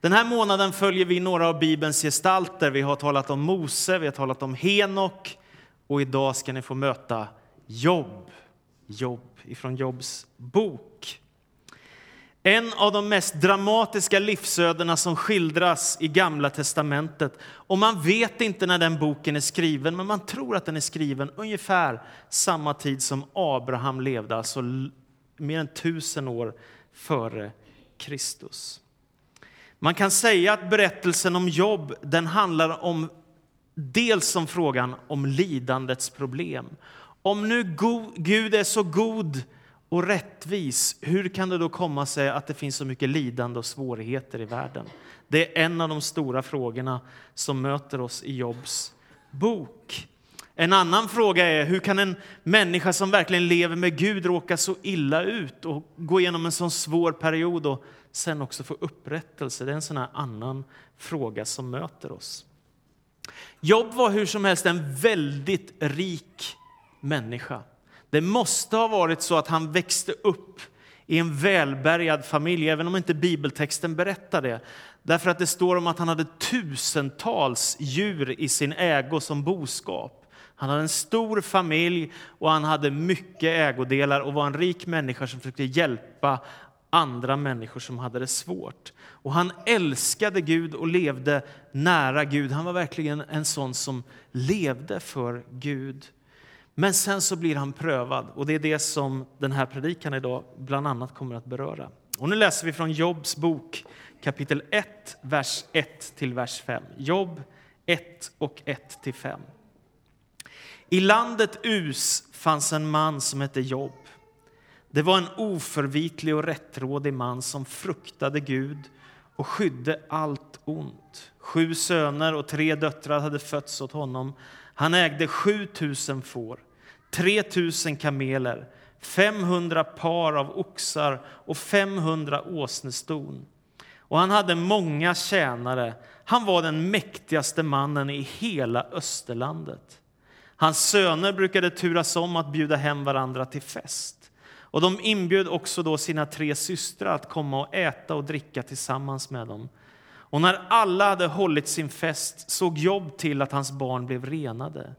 Den här månaden följer vi några av Bibelns gestalter. Vi har talat om Mose, vi har talat om Henok och idag ska ni få möta Jobb. Jobb ifrån Jobs bok. En av de mest dramatiska livsödena som skildras i Gamla testamentet. Och man vet inte när den boken är skriven, men man tror att den är skriven ungefär samma tid som Abraham levde, alltså mer än tusen år före Kristus. Man kan säga att berättelsen om Jobb den handlar om dels om frågan om lidandets problem. Om nu Gud är så god och rättvis, hur kan det då komma sig att det finns så mycket lidande och svårigheter i världen? Det är en av de stora frågorna som möter oss i Jobs bok. En annan fråga är hur kan en människa som verkligen lever med Gud råka så illa ut och gå igenom en sån svår period och sen också få upprättelse? Det är en sån här annan fråga som möter oss. Jobb var hur som helst en väldigt rik människa. Det måste ha varit så att han växte upp i en välbärgad familj, även om inte bibeltexten berättar det. Därför att det står om att han hade tusentals djur i sin ägo som boskap. Han hade en stor familj och han hade mycket ägodelar och var en rik människa som försökte hjälpa andra människor som hade det svårt. Och han älskade Gud och levde nära Gud. Han var verkligen en sån som levde för Gud. Men sen så blir han prövad och det är det som den här predikan idag bland annat kommer att beröra. Och nu läser vi från Jobs bok kapitel 1, vers 1 till vers 5. Jobb 1 och 1 till 5. I landet Us fanns en man som hette Jobb. Det var en oförvitlig och rättrådig man som fruktade Gud och skydde allt ont. Sju söner och tre döttrar hade fötts åt honom. Han ägde 7000 får, 3000 kameler, 500 par av oxar och 500 åsneston. Och han hade många tjänare. Han var den mäktigaste mannen i hela Österlandet. Hans söner brukade turas om att bjuda hem varandra till fest. Och de inbjöd också då sina tre systrar att komma och äta och dricka tillsammans med dem. Och när alla hade hållit sin fest såg Jobb till att hans barn blev renade.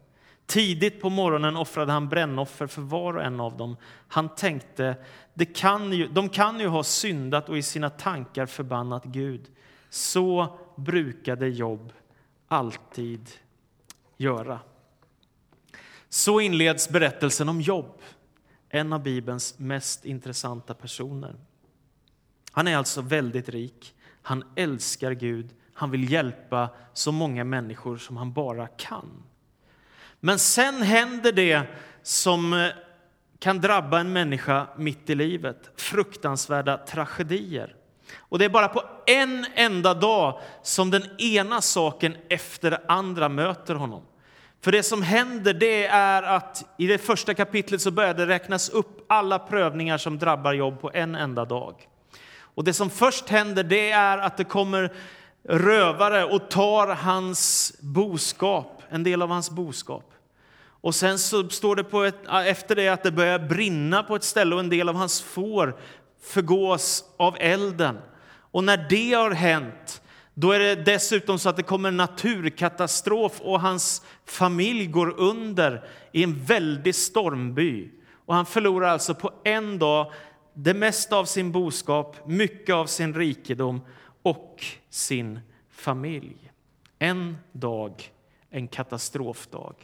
Tidigt på morgonen offrade han brännoffer för var och en av dem. Han tänkte, det kan ju, de kan ju ha syndat och i sina tankar förbannat Gud. Så brukade Jobb alltid göra. Så inleds berättelsen om Jobb, en av Bibelns mest intressanta personer. Han är alltså väldigt rik, han älskar Gud, han vill hjälpa så många människor som han bara kan. Men sen händer det som eh, kan drabba en människa mitt i livet, fruktansvärda tragedier. Och det är bara på en enda dag som den ena saken efter andra möter honom. För det som händer det är att i det första kapitlet så börjar det räknas upp alla prövningar som drabbar jobb på en enda dag. Och det som först händer det är att det kommer rövare och tar hans boskap, en del av hans boskap. Och sen så står det på ett, efter det att det börjar brinna på ett ställe och en del av hans får förgås av elden. Och när det har hänt då är det dessutom så att det kommer en naturkatastrof och hans familj går under i en väldig stormby. Och han förlorar alltså på en dag det mesta av sin boskap, mycket av sin rikedom och sin familj. En dag, en katastrofdag.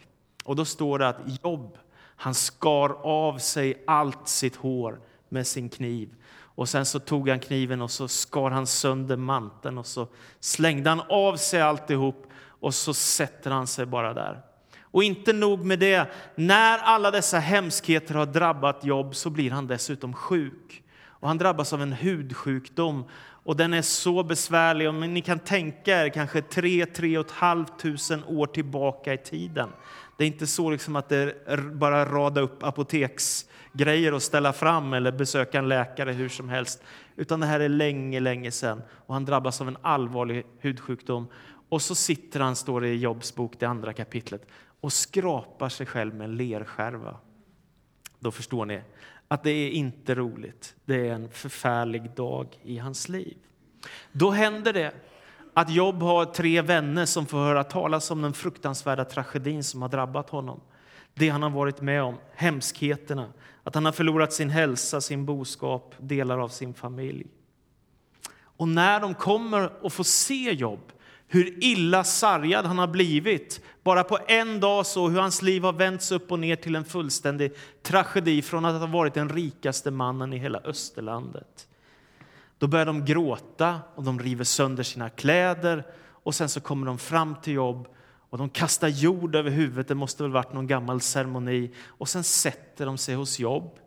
Och då står det att Jobb, han skar av sig allt sitt hår med sin kniv och sen så tog han kniven och så skar han sönder manteln och så slängde han av sig alltihop och så sätter han sig bara där. Och inte nog med det, när alla dessa hemskheter har drabbat Jobb så blir han dessutom sjuk. Och han drabbas av en hudsjukdom och den är så besvärlig. Om ni kan tänka er kanske 3 och ett halvt tusen år tillbaka i tiden. Det är inte så liksom att det bara rada upp apoteksgrejer och ställa fram eller besöka en läkare hur som helst. Utan det här är länge, länge sedan och han drabbas av en allvarlig hudsjukdom. Och så sitter han, står det i Jobs bok, det andra kapitlet, och skrapar sig själv med en lerskärva. Då förstår ni att det är inte roligt. Det är en förfärlig dag i hans liv. Då händer det att Job har tre vänner som får höra talas om den fruktansvärda tragedin som har drabbat honom. Det han har varit med om, hemskheterna, att han har förlorat sin hälsa, sin boskap, delar av sin familj. Och när de kommer och får se Job, hur illa sargad han har blivit, bara på en dag så hur hans liv har vänts upp och ner till en fullständig tragedi från att ha varit den rikaste mannen i hela Österlandet. Då börjar de gråta och de river sönder sina kläder och sen så kommer de fram till jobb och de kastar jord över huvudet, det måste väl varit någon gammal ceremoni och sen sätter de sig hos jobb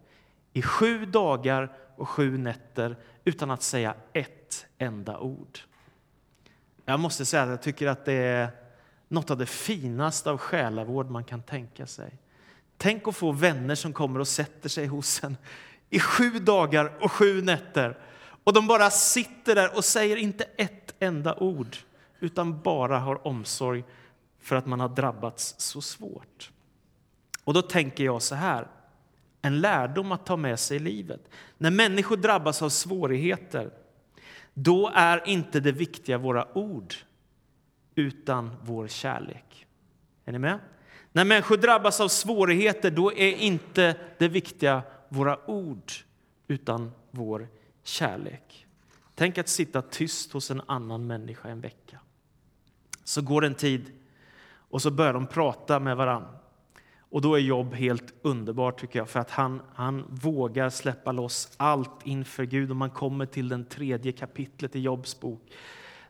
i sju dagar och sju nätter utan att säga ett enda ord. Jag måste säga att jag tycker att det är något av det finaste av själavård man kan tänka sig. Tänk att få vänner som kommer och sätter sig hos en i sju dagar och sju nätter och de bara sitter där och säger inte ett enda ord utan bara har omsorg för att man har drabbats så svårt. Och då tänker jag så här, en lärdom att ta med sig i livet. När människor drabbas av svårigheter, då är inte det viktiga våra ord, utan vår kärlek. Är ni med? När människor drabbas av svårigheter, då är inte det viktiga våra ord, utan vår kärlek. Tänk att sitta tyst hos en annan människa en vecka. Så går en tid och så börjar de prata med varandra. Och då är Jobb helt underbart tycker jag, för att han, han vågar släppa loss allt inför Gud. Om man kommer till den tredje kapitlet i Jobs bok.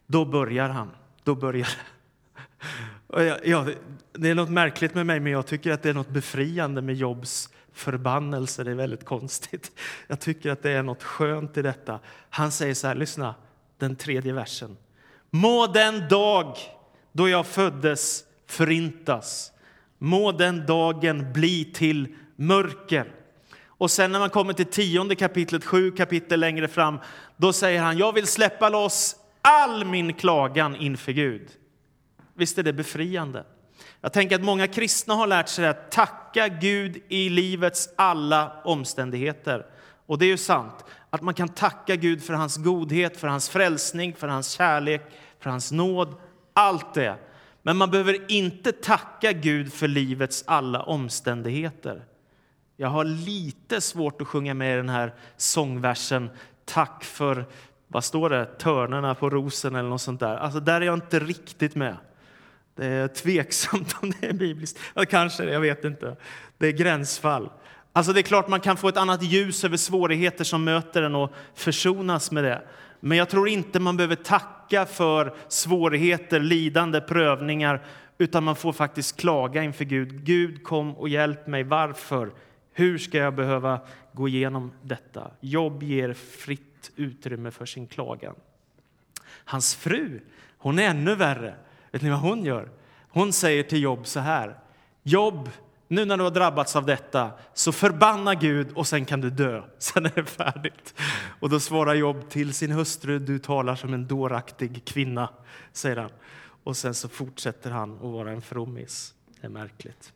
Då börjar han. Då börjar ja, det är något märkligt med mig, men jag tycker att det är något befriande med Jobs förbannelse. Det är väldigt konstigt. Jag tycker att det är något skönt i detta. Han säger så här, lyssna, den tredje versen. Må den dag då jag föddes förintas. Må den dagen bli till mörker. Och sen när man kommer till tionde kapitlet, sju kapitel längre fram, då säger han, jag vill släppa loss all min klagan inför Gud. Visst är det befriande? Jag tänker att många kristna har lärt sig att tacka Gud i livets alla omständigheter. Och det är ju sant, att man kan tacka Gud för hans godhet, för hans frälsning, för hans kärlek, för hans nåd, allt det. Men man behöver inte tacka Gud för livets alla omständigheter. Jag har lite svårt att sjunga med i den här sångversen Tack för, vad står det, törnarna på rosen eller något sånt där. Alltså där är jag inte riktigt med. Det är tveksamt om det är bibliskt. Ja, kanske jag vet inte. Det är gränsfall. Alltså det är klart man kan få ett annat ljus över svårigheter som möter en och försonas med det. Men jag tror inte man behöver tacka för svårigheter, lidande, prövningar utan man får faktiskt klaga inför Gud. Gud, kom och hjälp mig. Varför? Hur ska jag behöva gå igenom detta? Jobb ger fritt utrymme för sin klagan. Hans fru, hon är ännu värre. Vet ni vad hon gör? Hon säger till Jobb så här. Jobb, nu när du har drabbats av detta, så förbanna Gud och sen kan du dö. Sen är det färdigt. Och då svarar Jobb till sin hustru, du talar som en dåraktig kvinna, säger han. Och sen så fortsätter han att vara en frommis. Det är märkligt.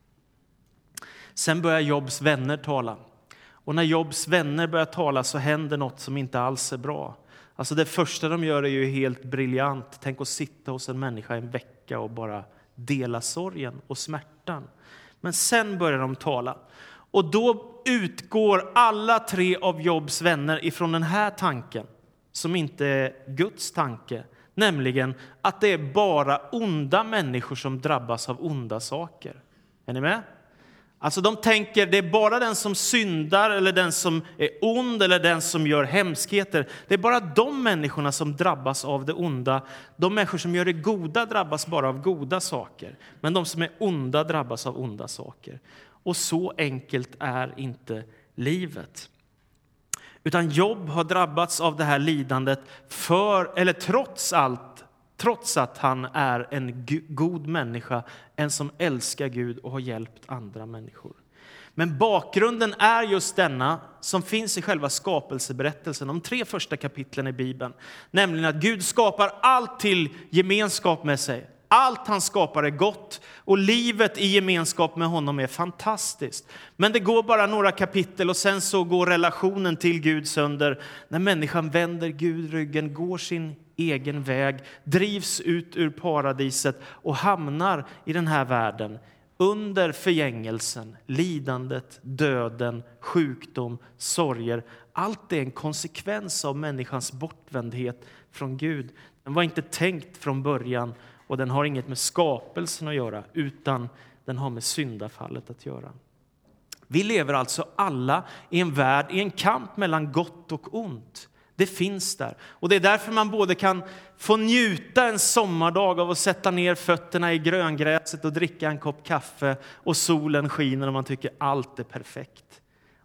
Sen börjar Jobs vänner tala. Och när Jobs vänner börjar tala så händer något som inte alls är bra. Alltså det första de gör är ju helt briljant. Tänk att sitta hos en människa en vecka och bara dela sorgen och smärtan. Men sen börjar de tala. Och då utgår alla tre av Jobs vänner ifrån den här tanken, som inte är Guds tanke, nämligen att det är bara onda människor som drabbas av onda saker. Är ni med? Alltså de tänker det är bara den som syndar eller den som är ond eller den som gör hemskheter. Det är bara de människorna som drabbas av det onda. De människor som gör det goda drabbas bara av goda saker. Men de som är onda drabbas av onda saker. Och så enkelt är inte livet. Utan Jobb har drabbats av det här lidandet för, eller trots allt trots att han är en god människa, en som älskar Gud och har hjälpt andra människor. Men bakgrunden är just denna som finns i själva skapelseberättelsen, de tre första kapitlen i Bibeln. Nämligen att Gud skapar allt till gemenskap med sig. Allt han skapar är gott och livet i gemenskap med honom är fantastiskt. Men det går bara några kapitel och sen så går relationen till Gud sönder när människan vänder Gud ryggen, går sin egen väg, drivs ut ur paradiset och hamnar i den här världen under förgängelsen, lidandet, döden, sjukdom, sorger. Allt är en konsekvens av människans bortvändhet från Gud. Den var inte tänkt från början och den har inget med skapelsen att göra utan den har med syndafallet att göra. Vi lever alltså alla i en värld i en kamp mellan gott och ont. Det finns där. Och Det är därför man både kan få njuta en sommardag av att sätta ner fötterna i gröngräset och dricka en kopp kaffe och solen skiner och man tycker allt är perfekt.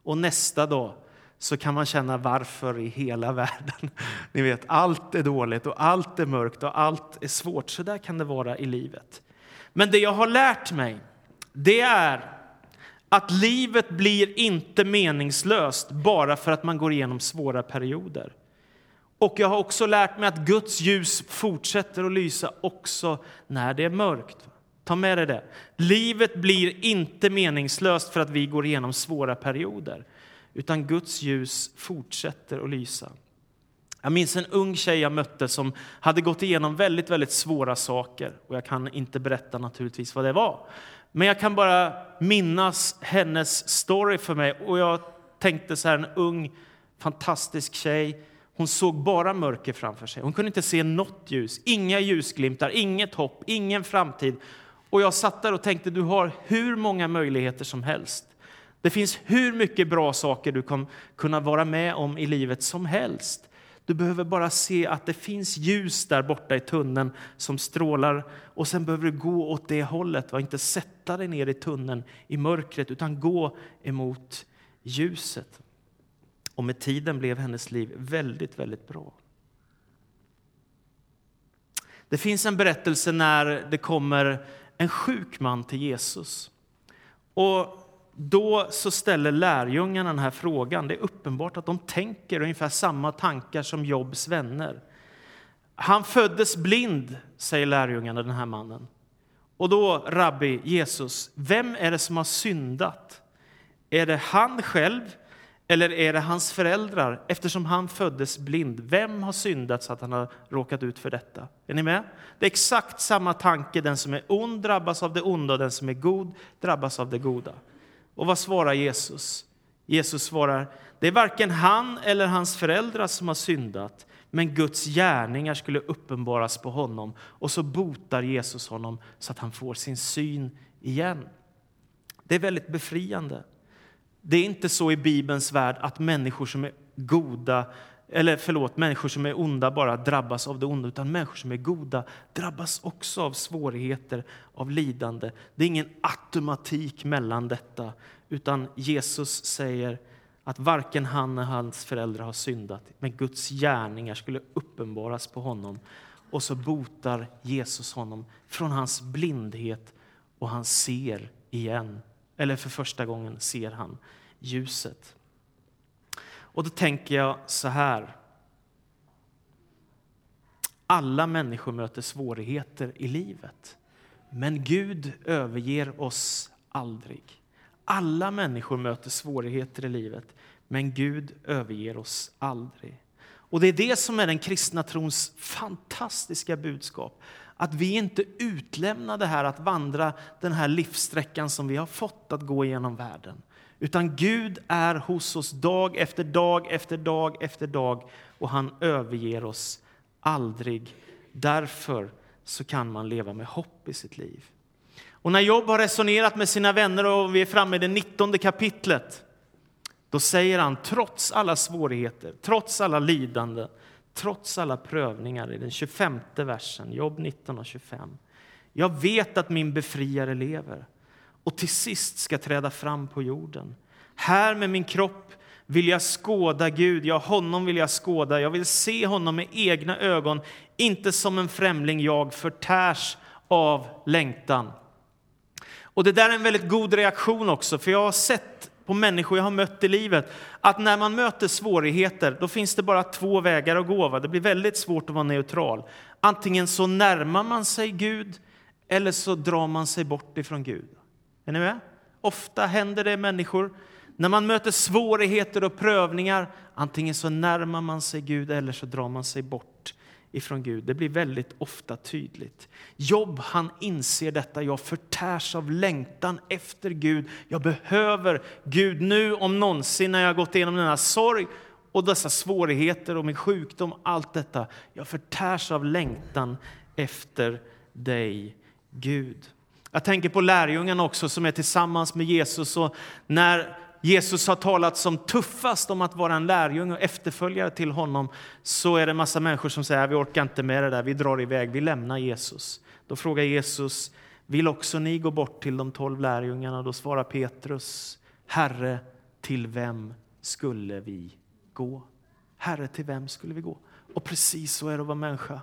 Och nästa dag så kan man känna varför i hela världen. Ni vet, allt är dåligt och allt är mörkt och allt är svårt. Så där kan det vara i livet. Men det jag har lärt mig, det är att livet blir inte meningslöst bara för att man går igenom svåra perioder. Och jag har också lärt mig att Guds ljus fortsätter att lysa också när det är mörkt. Ta med dig det. Livet blir inte meningslöst för att vi går igenom svåra perioder, utan Guds ljus fortsätter att lysa. Jag minns en ung tjej jag mötte som hade gått igenom väldigt, väldigt svåra saker. Och jag kan inte berätta naturligtvis vad det var. Men jag kan bara minnas hennes story för mig. Och jag tänkte så här, en ung, fantastisk tjej hon såg bara mörker framför sig. Hon kunde inte se något ljus, inga ljusglimtar, inget hopp, ingen framtid. Och jag satt där och tänkte, du har hur många möjligheter som helst. Det finns hur mycket bra saker du kan kunna vara med om i livet som helst. Du behöver bara se att det finns ljus där borta i tunneln som strålar och sen behöver du gå åt det hållet och inte sätta dig ner i tunneln i mörkret utan gå emot ljuset. Och med tiden blev hennes liv väldigt, väldigt bra. Det finns en berättelse när det kommer en sjuk man till Jesus. Och då så ställer lärjungarna den här frågan. Det är uppenbart att de tänker ungefär samma tankar som Jobs vänner. Han föddes blind, säger lärjungarna, den här mannen. Och då, rabbi Jesus, vem är det som har syndat? Är det han själv eller är det hans föräldrar, eftersom han föddes blind? Vem har syndat så att han har råkat ut för detta? Är ni med? Det är exakt samma tanke. Den som är ond drabbas av det onda och den som är god drabbas av det goda. Och vad svarar Jesus? Jesus svarar, det är varken han eller hans föräldrar som har syndat, men Guds gärningar skulle uppenbaras på honom. Och så botar Jesus honom så att han får sin syn igen. Det är väldigt befriande. Det är inte så i Bibelns värld att människor som är goda eller förlåt, människor som är onda bara drabbas av det onda, utan människor som är goda drabbas också av svårigheter, av lidande. Det är ingen automatik mellan detta, utan Jesus säger att varken han eller hans föräldrar har syndat, men Guds gärningar skulle uppenbaras på honom. Och så botar Jesus honom från hans blindhet och han ser igen. Eller för första gången ser han ljuset. Och då tänker jag så här. Alla människor möter svårigheter i livet. Men Gud överger oss aldrig. Alla människor möter svårigheter i livet, men Gud överger oss aldrig. Och Det är det som är den kristna trons fantastiska budskap. Att vi inte utlämnar det här att vandra den här livssträckan som vi har fått att gå igenom världen. Utan Gud är hos oss dag efter dag efter dag efter dag och han överger oss aldrig. Därför så kan man leva med hopp i sitt liv. Och när Job har resonerat med sina vänner och vi är framme i det 19 kapitlet då säger han, trots alla svårigheter, trots alla lidanden, trots alla prövningar i den 25 versen, Jobb 19 och 25. Jag vet att min befriare lever och till sist ska träda fram på jorden. Här med min kropp vill jag skåda Gud, ja, honom vill jag skåda. Jag vill se honom med egna ögon, inte som en främling jag förtärs av längtan. Och Det där är en väldigt god reaktion också, för jag har sett på människor jag har mött i livet att när man möter svårigheter då finns det bara två vägar att gå. Va? Det blir väldigt svårt att vara neutral. Antingen så närmar man sig Gud eller så drar man sig bort ifrån Gud. Är ni med? Ofta händer det människor när man möter svårigheter och prövningar. Antingen så närmar man sig Gud eller så drar man sig bort ifrån Gud. Det blir väldigt ofta tydligt. Jobb han inser detta. Jag förtärs av längtan efter Gud. Jag behöver Gud nu om någonsin när jag gått igenom denna sorg och dessa svårigheter och min sjukdom. Allt detta. Jag förtärs av längtan efter dig, Gud. Jag tänker på lärjungarna också som är tillsammans med Jesus. Och när Jesus har talat som tuffast om att vara en lärjunge och efterföljare till honom så är det en massa människor som säger vi orkar inte med det där, vi drar iväg, vi lämnar Jesus. Då frågar Jesus, vill också ni gå bort till de tolv lärjungarna? Då svarar Petrus, Herre, till vem skulle vi gå? Herre, till vem skulle vi gå? Och precis så är det att vara människa.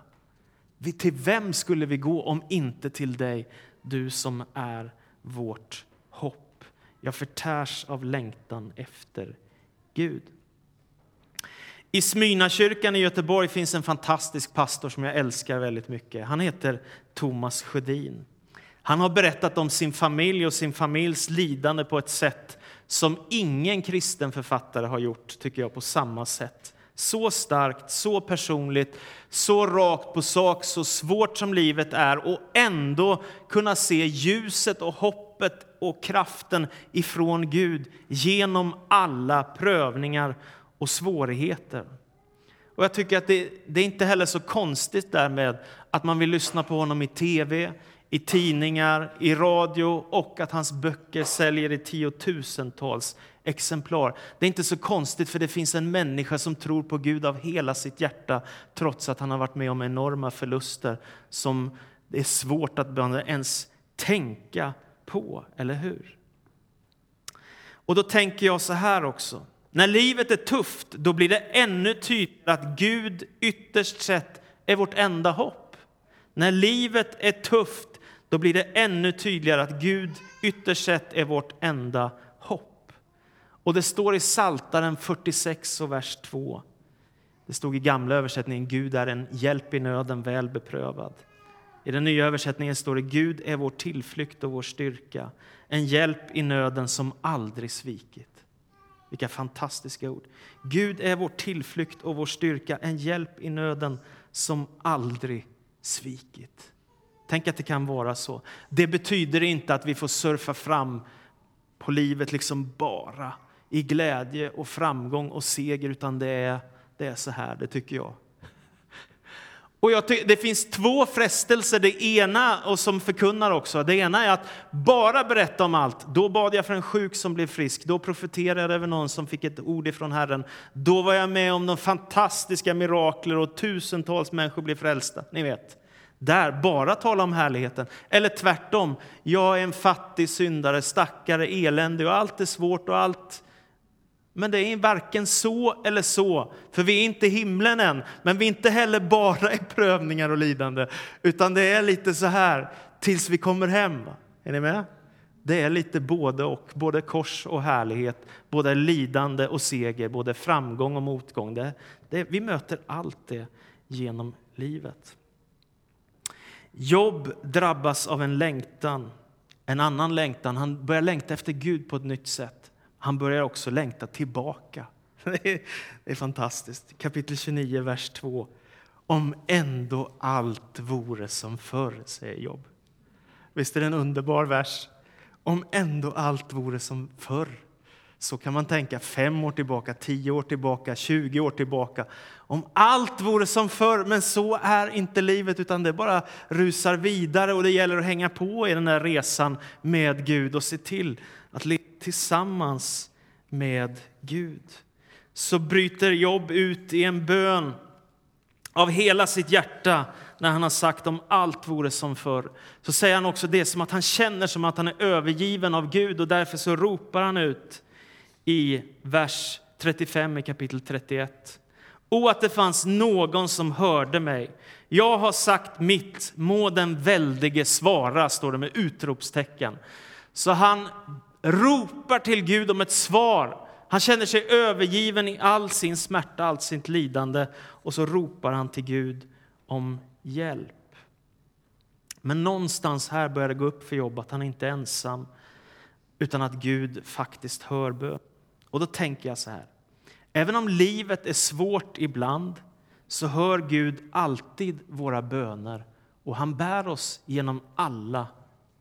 Till vem skulle vi gå om inte till dig, du som är vårt hopp? Jag förtärs av längtan efter Gud. I Smyrnakyrkan i Göteborg finns en fantastisk pastor som jag älskar väldigt mycket. Han heter Thomas Sjödin. Han har berättat om sin familj och sin familjs lidande på ett sätt som ingen kristen författare har gjort, tycker jag, på samma sätt. Så starkt, så personligt, så rakt på sak, så svårt som livet är och ändå kunna se ljuset och hoppet och kraften ifrån Gud genom alla prövningar och svårigheter. Och jag tycker att det, det är inte heller så konstigt därmed att man vill lyssna på honom i tv, i tidningar, i radio och att hans böcker säljer i tiotusentals exemplar. Det är inte så konstigt, för det finns en människa som tror på Gud av hela sitt hjärta trots att han har varit med om enorma förluster som det är svårt att ens tänka på, eller hur? Och då tänker jag så här också. När livet är tufft, då blir det ännu tydligare att Gud ytterst sett är vårt enda hopp. När livet är tufft, då blir det ännu tydligare att Gud ytterst sett är vårt enda hopp. Och det står i Saltaren 46 och vers 2. Det stod i gamla översättningen Gud är en hjälp i nöden väl beprövad. I den nya översättningen står det Gud är vår tillflykt och vår styrka, en hjälp i nöden som aldrig svikit. Vilka fantastiska ord. Gud är vår tillflykt och vår styrka, en hjälp i nöden som aldrig svikit. Tänk att det kan vara så. Det betyder inte att vi får surfa fram på livet liksom bara i glädje och framgång och seger, utan det är, det är så här, det tycker jag. Och jag det finns två frestelser. Det ena, och som förkunnar också, det ena är att bara berätta om allt. Då bad jag för en sjuk som blev frisk, då profeterade jag över någon som fick ett ord ifrån Herren. Då var jag med om de fantastiska mirakler och tusentals människor blev frälsta. Ni vet där, bara tala om härligheten. Eller tvärtom, jag är en fattig syndare, stackare, eländig och allt är svårt och allt. Men det är varken så eller så, för vi är inte himlen än. Men vi är inte heller bara i prövningar och lidande, utan det är lite så här tills vi kommer hem. Är ni med? Det är lite både och, både kors och härlighet, både lidande och seger, både framgång och motgång. Det, det, vi möter allt det genom livet. Jobb drabbas av en längtan, en annan längtan. Han börjar längta efter Gud på ett nytt sätt. Han börjar också längta tillbaka. Det är, fantastiskt. Kapitel 29, vers 2. Om ändå allt vore som förr, säger Jobb. Visst är det en underbar vers? Om ändå allt vore som förr. Så kan man tänka fem år tillbaka, tio år tillbaka, 20 år tillbaka. Om allt vore som förr, men så är inte livet utan det bara rusar vidare och det gäller att hänga på i den här resan med Gud och se till att leva tillsammans med Gud. Så bryter Jobb ut i en bön av hela sitt hjärta när han har sagt om allt vore som förr. Så säger han också det som att han känner som att han är övergiven av Gud och därför så ropar han ut i vers 35 i kapitel 31. O, att det fanns någon som hörde mig. Jag har sagt mitt, må den väldige svara, står det med utropstecken. Så han ropar till Gud om ett svar. Han känner sig övergiven i all sin smärta, allt sitt lidande och så ropar han till Gud om hjälp. Men någonstans här börjar det gå upp för Jobb att han inte är ensam utan att Gud faktiskt hör bön. Och då tänker jag så här. Även om livet är svårt ibland så hör Gud alltid våra böner och han bär oss genom alla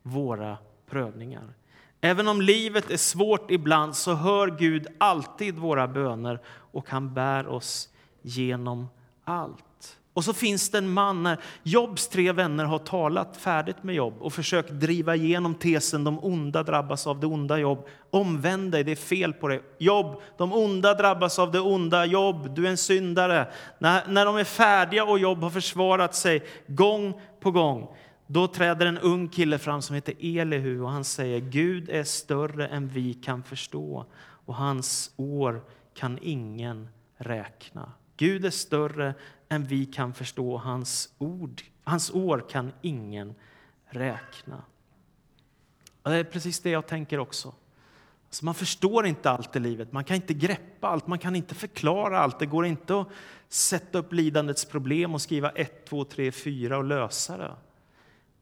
våra prövningar. Även om livet är svårt ibland så hör Gud alltid våra böner och han bär oss genom allt. Och så finns det en man när Jobs tre vänner har talat färdigt med Jobb och försökt driva igenom tesen de onda drabbas av det onda Jobb. Omvänd dig, det är fel på dig. Jobb, de onda drabbas av det onda. Jobb, du är en syndare. När, när de är färdiga och Jobb har försvarat sig gång på gång då träder en ung kille fram som heter Elihu och han säger Gud är större än vi kan förstå och hans år kan ingen räkna. Gud är större än vi kan förstå. Hans, ord, hans år kan ingen räkna. Och det är precis det jag tänker också. Alltså man förstår inte allt i livet, man kan inte greppa allt, man kan inte förklara allt. Det går inte att sätta upp lidandets problem och skriva 1, 2, 3, 4 och lösa det.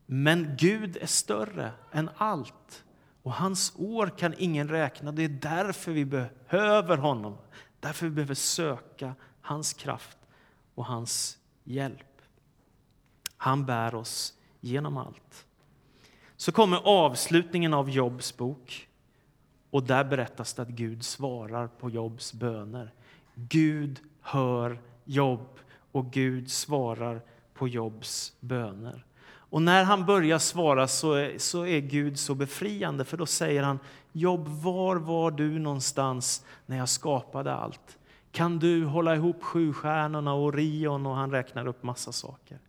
Men Gud är större än allt och hans år kan ingen räkna. Det är därför vi behöver honom, därför vi behöver söka hans kraft och hans hjälp. Han bär oss genom allt. Så kommer avslutningen av Jobs bok och där berättas det att Gud svarar på Jobs böner. Gud hör Jobb och Gud svarar på Jobs böner. Och när han börjar svara så är, så är Gud så befriande för då säger han Jobb, var var du någonstans när jag skapade allt? Kan du hålla ihop sju stjärnorna och Orion? Och han räknar upp massa saker.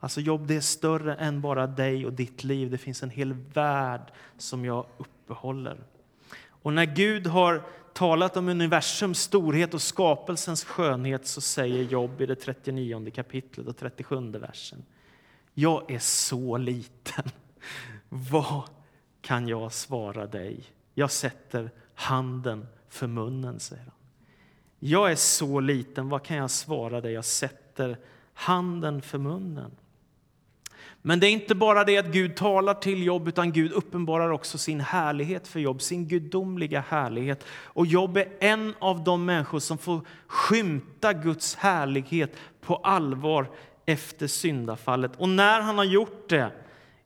Alltså jobb, det är större än bara dig och ditt liv. Det finns en hel värld som jag uppehåller. Och när Gud har talat om universums storhet och skapelsens skönhet så säger Jobb i det 39 kapitlet och 37 versen. Jag är så liten. Vad kan jag svara dig? Jag sätter handen för munnen, säger han. Jag är så liten, vad kan jag svara dig? Jag sätter handen för munnen. Men det är inte bara det att Gud talar till Jobb, utan Gud uppenbarar också sin härlighet för Jobb, sin gudomliga härlighet. Och Jobb är en av de människor som får skymta Guds härlighet på allvar efter syndafallet. Och när han har gjort det,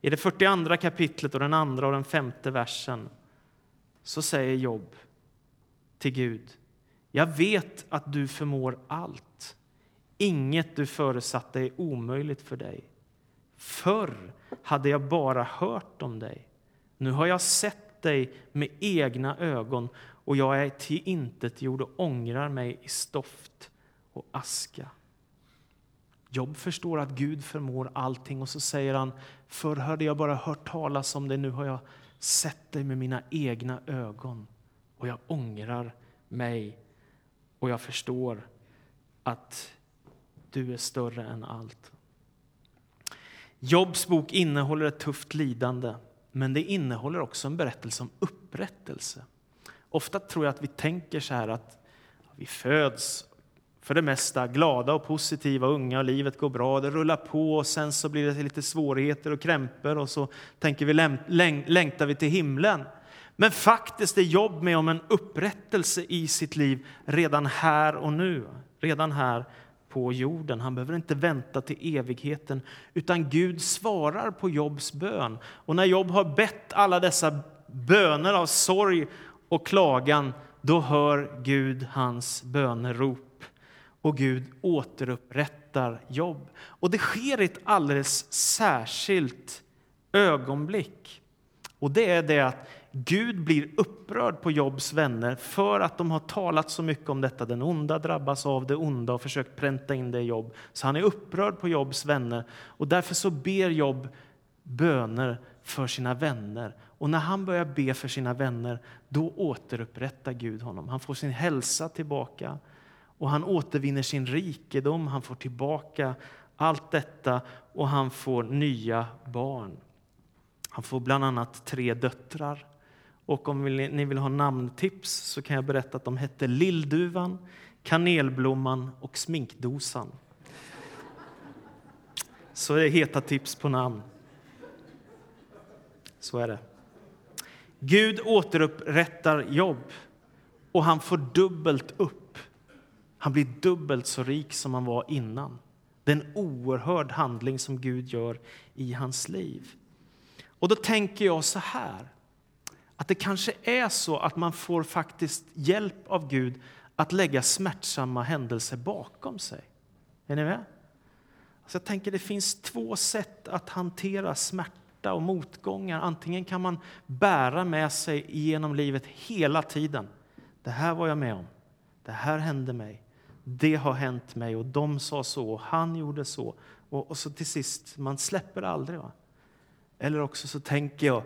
i det 42 kapitlet och den andra och den femte versen, så säger Jobb till Gud, jag vet att du förmår allt. Inget du föresatte är omöjligt för dig. Förr hade jag bara hört om dig. Nu har jag sett dig med egna ögon och jag är till intet gjord och ångrar mig i stoft och aska. Jobb förstår att Gud förmår allting och så säger han Förr hade jag bara hört talas om dig, nu har jag sett dig med mina egna ögon och jag ångrar mig och jag förstår att du är större än allt. Jobs bok innehåller ett tufft lidande, men det innehåller också en berättelse om upprättelse. Ofta tror jag att vi tänker så här att vi föds för det mesta glada och positiva, unga och livet går bra, det rullar på och sen så blir det lite svårigheter och krämpor och så tänker vi längtar vi till himlen. Men faktiskt är Jobb med om en upprättelse i sitt liv redan här och nu, redan här på jorden. Han behöver inte vänta till evigheten, utan Gud svarar på Jobs bön. Och när Jobb har bett alla dessa böner av sorg och klagan, då hör Gud hans bönerop och Gud återupprättar Jobb. Och det sker i ett alldeles särskilt ögonblick. Och det är det att Gud blir upprörd på Jobs vänner för att de har talat så mycket om detta. Den onda drabbas av det onda och försökt pränta in det i Jobb. Så han är upprörd på Jobs vänner och därför så ber Jobb böner för sina vänner. Och när han börjar be för sina vänner, då återupprättar Gud honom. Han får sin hälsa tillbaka och han återvinner sin rikedom. Han får tillbaka allt detta och han får nya barn. Han får bland annat tre döttrar. Och om ni vill ha namntips så kan jag berätta att de hette Lillduvan, Kanelblomman och Sminkdosan. Så det är heta tips på namn. Så är det. Gud återupprättar jobb och han får dubbelt upp. Han blir dubbelt så rik som han var innan. Det är en oerhörd handling som Gud gör i hans liv. Och då tänker jag så här, att det kanske är så att man får faktiskt hjälp av Gud att lägga smärtsamma händelser bakom sig. Är ni med? Alltså jag tänker det finns två sätt att hantera smärta och motgångar. Antingen kan man bära med sig genom livet hela tiden. Det här var jag med om. Det här hände mig. Det har hänt mig och de sa så och han gjorde så. Och, och så till sist, man släpper aldrig. Va? Eller också så tänker jag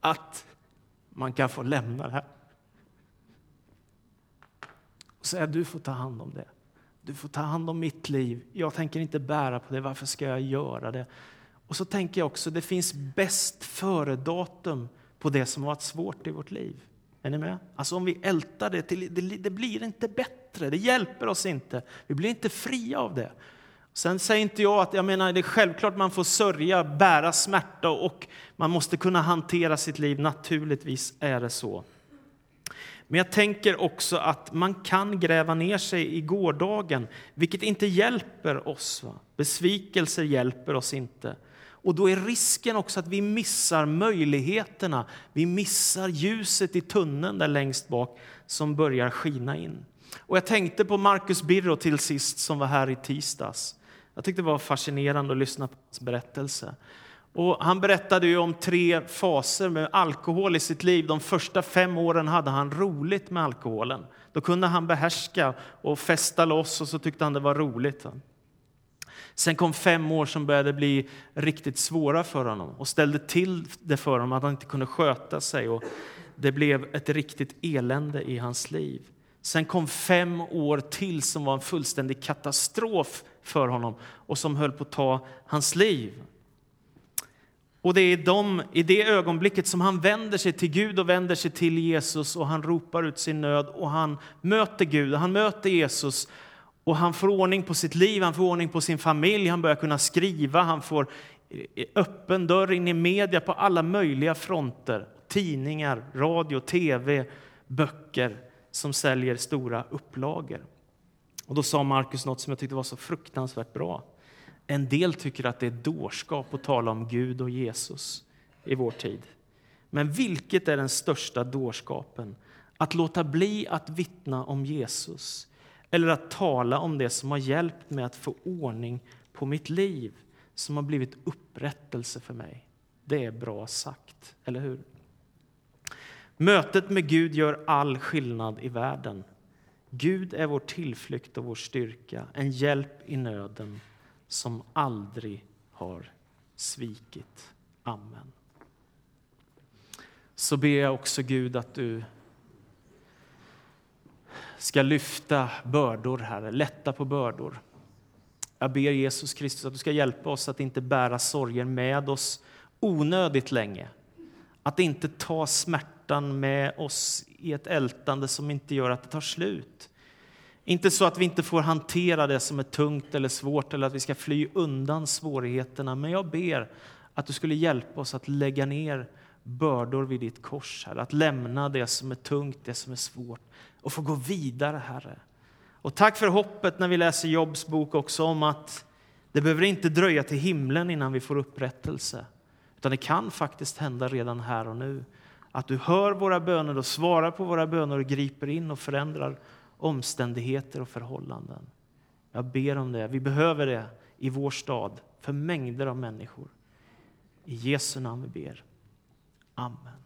att man kan få lämna det här. Och säga du får ta hand om det. Du får ta hand om mitt liv. Jag tänker inte bära på det. Varför ska jag göra det? Och så tänker jag också, det finns bäst före-datum på det som varit svårt i vårt liv. Är ni med? Alltså om vi ältar det, till, det, det blir inte bättre, det hjälper oss inte. Vi blir inte fria av det. Sen säger inte jag att jag menar, det är självklart man får sörja, bära smärta och man måste kunna hantera sitt liv. Naturligtvis är det så. Men jag tänker också att man kan gräva ner sig i gårdagen, vilket inte hjälper oss. Va? Besvikelser hjälper oss inte. Och då är risken också att vi missar möjligheterna. Vi missar ljuset i tunneln där längst bak som börjar skina in. Och jag tänkte på Marcus Birro till sist som var här i tisdags. Jag tyckte det var fascinerande att lyssna på hans berättelse. Och han berättade ju om tre faser med alkohol i sitt liv. De första fem åren hade han roligt med alkoholen. Då kunde han behärska och festa loss och så tyckte han det var roligt. Sen kom fem år som började bli riktigt svåra för honom och ställde till det för honom att han inte kunde sköta sig. Och det blev ett riktigt elände i hans liv. Sen kom fem år till som var en fullständig katastrof för honom och som höll på att ta hans liv. Och det är de, i det ögonblicket som han vänder sig till Gud och vänder sig till Jesus och han ropar ut sin nöd och han möter Gud, han möter Jesus och han får ordning på sitt liv, han får ordning på sin familj, han börjar kunna skriva, han får öppen dörr in i media på alla möjliga fronter. Tidningar, radio, tv, böcker som säljer stora upplagor. Och då sa Markus något som jag tyckte var så fruktansvärt bra. En del tycker att det är dårskap att tala om Gud och Jesus i vår tid. Men vilket är den största dårskapen? Att låta bli att vittna om Jesus eller att tala om det som har hjälpt mig att få ordning på mitt liv, som har blivit upprättelse för mig. Det är bra sagt, eller hur? Mötet med Gud gör all skillnad i världen. Gud är vår tillflykt och vår styrka, en hjälp i nöden som aldrig har svikit. Amen. Så ber jag också Gud att du ska lyfta bördor, Herre, lätta på bördor. Jag ber Jesus Kristus att du ska hjälpa oss att inte bära sorger med oss onödigt länge. Att inte ta smärtan med oss i ett ältande som inte gör att det tar slut. Inte så att vi inte får hantera det som är tungt eller svårt eller att vi ska fly undan svårigheterna. Men jag ber att du skulle hjälpa oss att lägga ner bördor vid ditt kors, Herre. Att lämna det som är tungt, det som är svårt och få gå vidare, Herre. Och tack för hoppet när vi läser Jobs bok också om att det behöver inte dröja till himlen innan vi får upprättelse. Utan det kan faktiskt hända redan här och nu. Att du hör våra böner och svarar på våra böner och griper in och förändrar omständigheter och förhållanden. Jag ber om det. Vi behöver det i vår stad för mängder av människor. I Jesu namn vi ber. Amen.